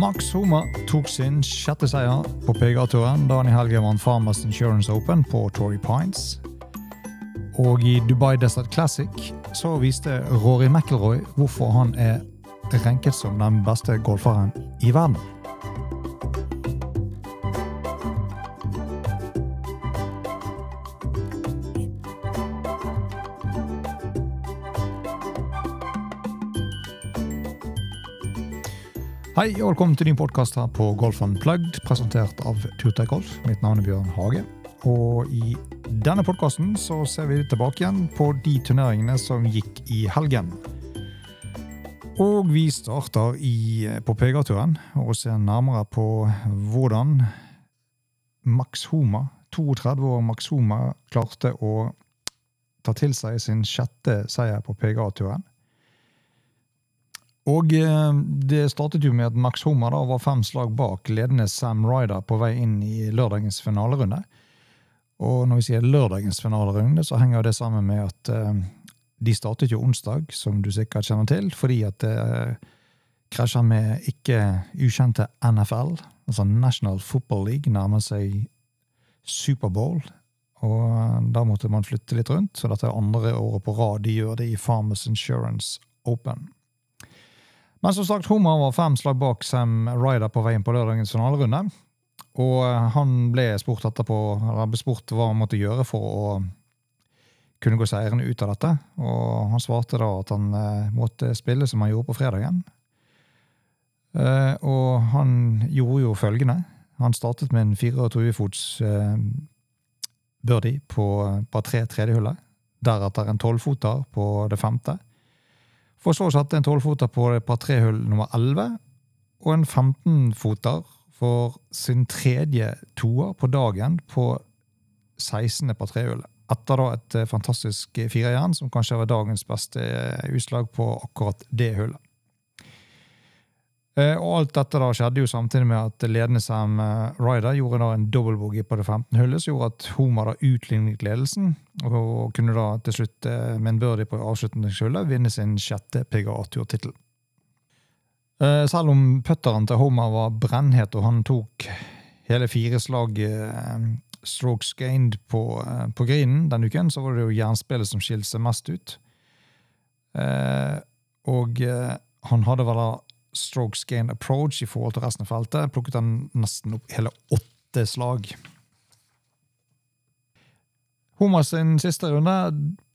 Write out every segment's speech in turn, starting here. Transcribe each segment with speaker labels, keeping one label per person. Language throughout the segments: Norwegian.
Speaker 1: Max Homa tok sin sjette seier på PGA-turen da han i helgen vant Farmers Insurance Open på Torrey Pines. Og i Dubai Desert Classic så viste Rory McIlroy hvorfor han er renket som den beste golferen i verden. Hei og velkommen til din podkast her på Golf Unplugged, presentert av Turtøy Golf. Mitt navn er Bjørn Hage. Og i denne podkasten så ser vi tilbake igjen på de turneringene som gikk i helgen. Og vi starter i, på PGA-turen og ser nærmere på hvordan Max Homa, 32 år Max Homa, klarte å ta til seg sin sjette seier på PGA-turen. Og eh, det startet jo med at Max Hummer da var fem slag bak ledende Sam Ryder på vei inn i lørdagens finalerunde. Og når vi sier lørdagens finalerunde, så henger det sammen med at uh, de startet jo onsdag, som du sikkert kjenner til, fordi at det uh, krasjer med ikke ukjente NFL, altså National Football League, nærmer seg Superbowl. Og da måtte man flytte litt rundt, så dette er andre året på rad de gjør det i Farmers Insurance Open. Men som sagt, Homer var fem slag bak Sam Ryder på veien på lørdagens finalerunde. Og eh, han ble spurt etterpå, eller ble spurt hva han måtte gjøre for å kunne gå seirende ut av dette. Og han svarte da at han eh, måtte spille som han gjorde på fredagen. Eh, og han gjorde jo følgende. Han startet med en 24-fots birdie på par tre tredjehullet. Deretter en tolvfoter på det femte. For så å sette en tolvfoter på par trehull nummer 11, og en 15-foter for sin tredje toer på dagen på 16. par trehullet. Etter da et fantastisk firejern, som kanskje var dagens beste utslag på akkurat det hullet. Eh, og alt dette da skjedde jo samtidig med at ledende Sam eh, Ryder gjorde da en dobbeltbogey på det 15. hullet, som gjorde at Homer da utlignet ledelsen, og kunne da til slutt eh, med en birdie på avslutningshullet vinne sin sjette PGA-turtittel. Selv om putteren til Homer var brennhet, og han tok hele fire slag strokes gained på, på grinen den uken, så var det jo jernspillet som skilte seg mest ut. Og han hadde vel da strokes gain approach i forhold til resten av feltet. Plukket han nesten opp hele åtte slag. Homer sin siste runde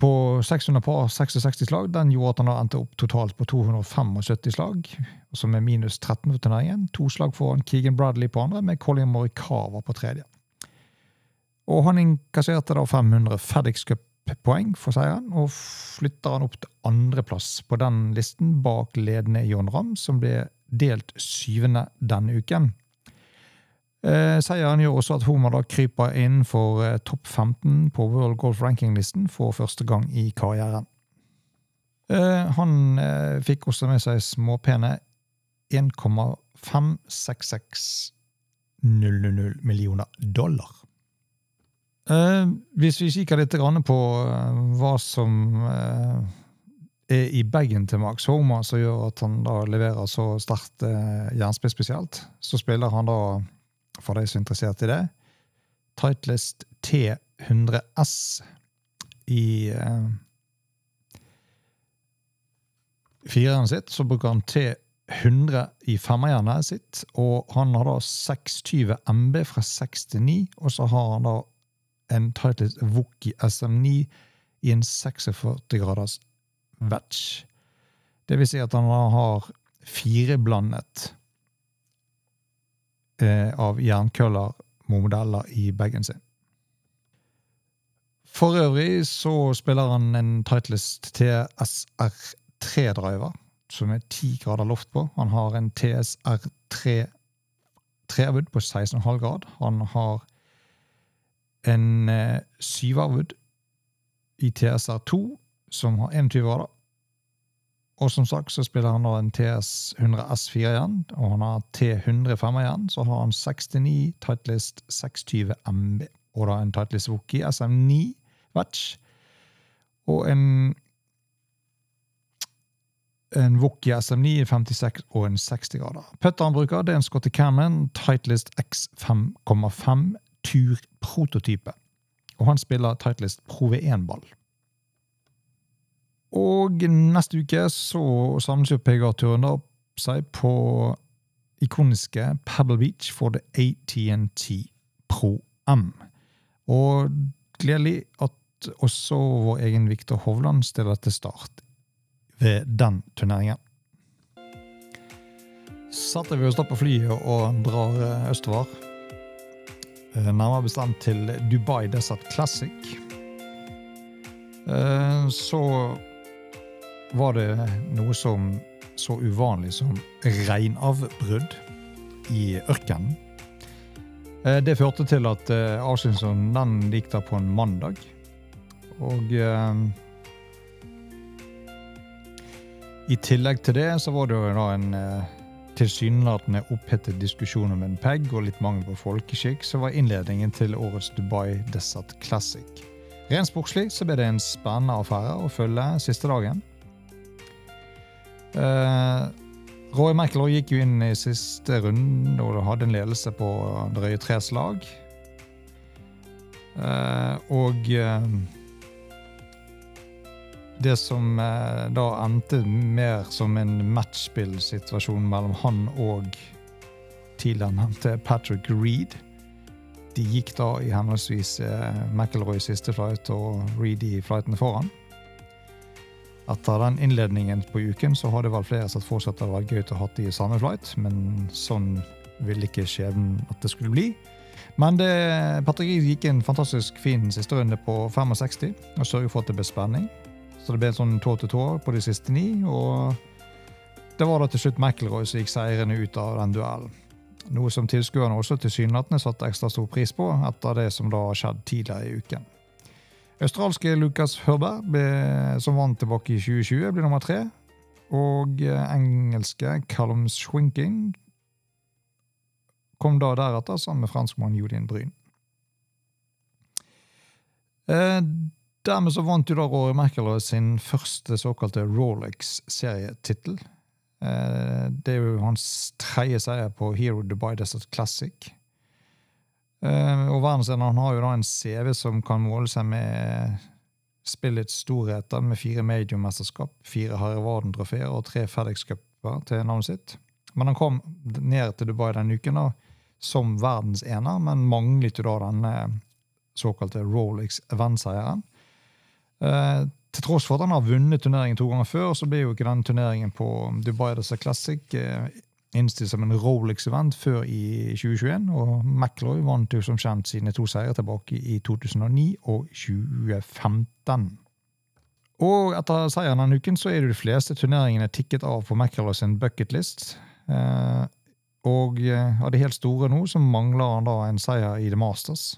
Speaker 1: på 600 par 66 slag den gjorde at han endte opp totalt på 275 slag, som er minus 13 for turneringen. To slag foran Keegan Bradley på andre, med Colin Morikawa på tredje. Og han innkasserte da 500 FedEx Cup poeng for seieren, og flytter han opp til andreplass på den listen bak ledende John Ramm, som ble delt syvende denne uken. Eh, seieren gjør også at Homer da kryper innenfor for topp 15 på World Golf Ranking-listen for første gang i karrieren. Eh, han eh, fikk også med seg småpene 1,566 000 millioner dollar. Eh, hvis vi kikker litt på eh, hva som eh, er i bagen til Max Homa, som gjør at han da leverer så sterkt jernspill spesielt, så spiller han da, for de som er interessert i det, Titleist T100S i fireren sitt. Så bruker han T100 i femmerjernet sitt, og han har da 620 MB fra 6 til 9, og så har han da en Titleist Wookie SM9 i en 46 graders vetch. Det vil si at han har fireblandet eh, av jernkøller-modeller i bagen sin. For øvrig så spiller han en Titleist TSR3-driver, som er 10 grader loft på. Han har en TSR3 trewood på 16,5 grad. Han har en eh, syvarvud i TSR2 som har 21 grader. Og som sagt så spiller han da en TS 100 S4 igjen, og han har T100 5 igjen. Så har han 69 Titleist 620 MB, og da en Titleist Wookie SM9 Vetch. Og en en Wookie SM9 56 og en 60 grader. Putteren bruker, det er en Scotty Cannon Titleist X5,5 Tur-prototype. Og han spiller Titleist Pro V1-ball. Og neste uke så samles jo PGA-turen seg på ikoniske Pebble Beach for det ATNT Pro M. Og gledelig at også vår egen Viktor Hovland stiller til start ved den turneringen. Setter vi oss da på flyet og drar østover. Eh, nærmere bestemt til Dubai Desert Classic. Eh, så var det noe som så uvanlig som regnavbrudd i ørkenen. Det førte til at avslutningen gikk da på en mandag. Og I tillegg til det så var det jo da en eh, tilsynelatende opphetet diskusjon om en peg og litt mangel på folkeskikk så var innledningen til årets Dubai Desert Classic. Rent sportslig så ble det en spennende affære å følge siste dagen. Uh, Roy McIlroy gikk jo inn i siste runde og hadde en ledelse på drøye tre slag. Uh, og eh, det som eh, da endte mer som en matchspillsituasjon mellom han og tidligere nevnte Patrick Reed. De gikk da i henholdsvis eh, McIlroy siste flight og Reed i flightene foran. Etter den innledningen på uken så har det vel flere sett for seg at det var gøy å ha de i samme flight, men sånn ville ikke skjebnen at det skulle bli. Men det, Patrick Reed gikk en fantastisk fin siste runde på 65 og sørget for at det ble spenning. Så det ble en sånn tå til tå på de siste ni. Og det var da til slutt McIlroy som gikk seirende ut av den duellen. Noe som tilskuerne også tilsynelatende satte ekstra stor pris på etter det som da har skjedd tidligere i uken. Australske Lucas Hørberg, ble, som vant tilbake i 2020, ble nummer tre. Og engelske Callum Schwinking kom da deretter sammen med franskmann Jodin Bryn. Eh, Dermed så vant jo da Rory McIlroy sin første såkalte Rolex-serietittel. Eh, det er jo hans tredje seier på Hero Dubai Desert Classic. Eh, og verdenslederen har jo da en CV som kan måle seg med spillets storheter, med fire major-mesterskap, fire Harry Warden-trofeer og tre FedEx-cuper til navnet sitt. Men han kom ned til Dubai denne uken da, som verdens ener, men manglet jo da denne såkalte Rolex Event-seieren. Eh, til tross for at han har vunnet turneringen to ganger før, så ble jo ikke den turneringen på Dubai Desert Classic eh, innstilt som en Rolex-event før i 2021. Og McLoy vant jo som kjent sine to seire tilbake i 2009 og 2015. Og etter seieren denne uken så er det de fleste turneringene tikket av på McIlroy sin bucketlist. Eh, og av de helt store nå så mangler han da en seier i The Masters.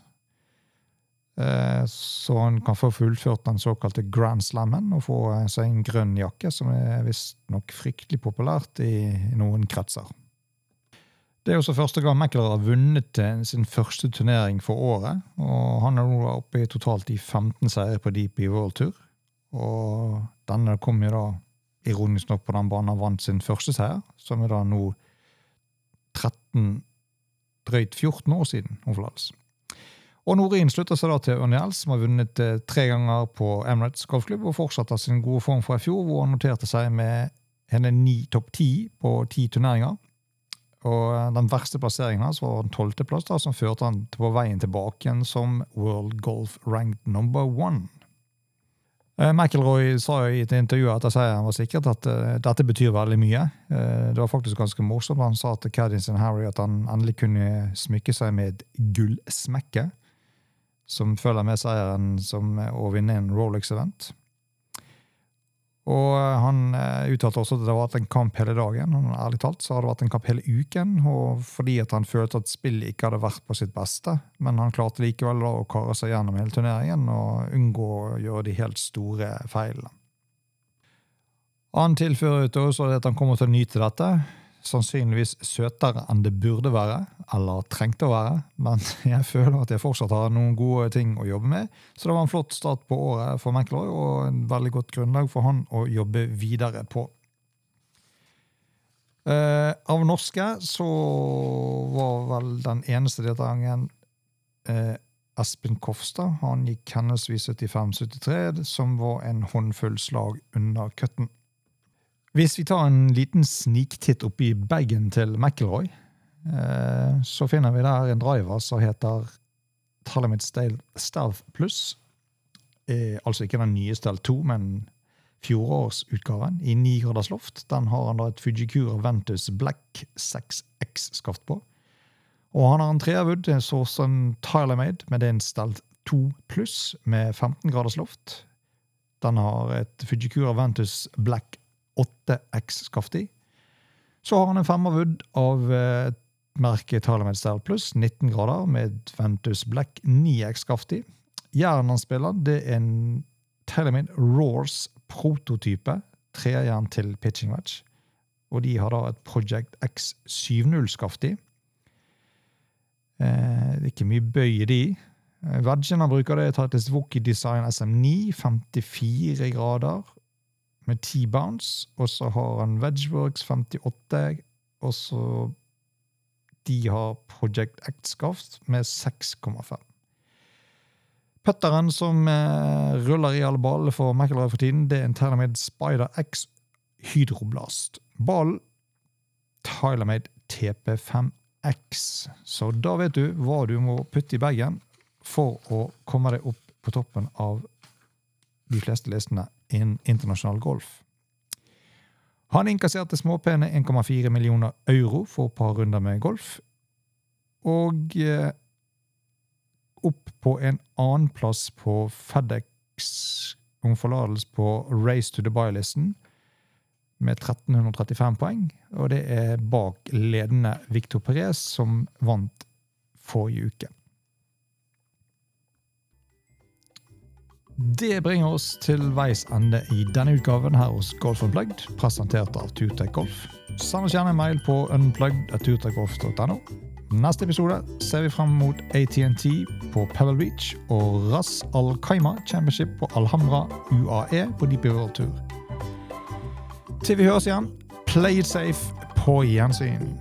Speaker 1: Eh, så han kan få fullført den såkalte Grand Slammen og få eh, seg en grønn jakke, som er visstnok fryktelig populært i noen kretser. Det er også første gang Meckler har vunnet sin første turnering for året. og Han er nå oppe i totalt i 15 seire på DP World Tour. Og denne kom jo da ironisk nok på den banen han vant sin første seier, som er da nå 13, drøyt 14 år siden. Overlads. Og Norin slutter seg da til Ørniel, som har vunnet eh, tre ganger på Emirates golfklubb og fortsetter sin gode form fra i fjor, hvor han noterte seg med henne ni topp ti på ti turneringer. Og eh, Den verste plasseringen hans var en tolvteplass, som førte han på veien tilbake igjen som World Golf ranked number one. Eh, McIlroy sa i et intervju etter seieren var sikkert at dette betyr veldig mye. Det var faktisk ganske morsomt. Han sa til Caddins Harry at han endelig kunne smykke seg med et gullsmekke som følger med seieren som å vinne en Rolex-event. Og Han eh, uttalte også at det har vært en kamp hele dagen. og ærlig talt så har det vært en kamp hele uken, og fordi at han følte at spillet ikke hadde vært på sitt beste. Men han klarte likevel da å kare seg gjennom hele turneringen og unngå å gjøre de helt store feilene. Han tilfører også at han kommer til å nyte dette sannsynligvis søtere enn det burde være, eller trengte å være, men jeg føler at jeg fortsatt har noen gode ting å jobbe med. Så det var en flott start på året for McIlroy, og en veldig godt grunnlag for han å jobbe videre på. Eh, av norske så var vel den eneste deltakeren eh, Espen Kofstad. Han gikk henholdsvis 75-73, som var en håndfull slag under cutten. Hvis vi tar en liten sniktitt oppi bagen til McIlroy, eh, så finner vi der en driver som heter Talamid Stealth Plus. Eh, altså ikke den nye Stealth 2, men fjorårsutgaven i 9 graders loft. Den har han da et Fujikura Ventus Black 6X-skaft på. Og han har en treerwood, en Sorsen Tyler-made, med det en Stealth 2 pluss med 15 graders loft. Den har et Fujikura Ventus Black 8X-skaft i. Så har han en femmerwood av eh, merket Tyler-made Style Plus, 19 grader, med Ventus Black 9X-Skafti. Jernet han spiller, det er en Telemin Roars prototype. Trejern til pitching match. Og de har da et Project X70-skaft i. Eh, det er ikke mye bøy i de. Vedgen han bruker, det er Titles Wookie Design SM9, 54 grader med 10 bounce. Og så har han Vegworks 58, og så De har Project X-skaft med 6,5. Putteren som eh, ruller i alle ballene for McIlroy for tiden, det er en Tylermade Spider X Hydroblast. Ballen Tylermade TP5X. Så da vet du hva du må putte i bagen for å komme deg opp på toppen av de fleste listene innen internasjonal golf. Han innkasserte småpene 1,4 millioner euro for et par runder med golf. Og eh, opp på en annenplass på FedEx om forlatelse på Race to Dubai-listen med 1335 poeng. Og det er bak ledende Victor Perez, som vant forrige uke. Det bringer oss til veis ende i denne utgaven her hos Golf Unplugged, presentert av Turtech Golf. Send oss gjerne en mail på unplugged.turtechgolf.no. Neste episode ser vi frem mot ATNT på Pebble Beach og Ras Al Kaima Championship på Alhambra UAE på DP World Tour. Til vi høres igjen, play it safe. På gjensyn.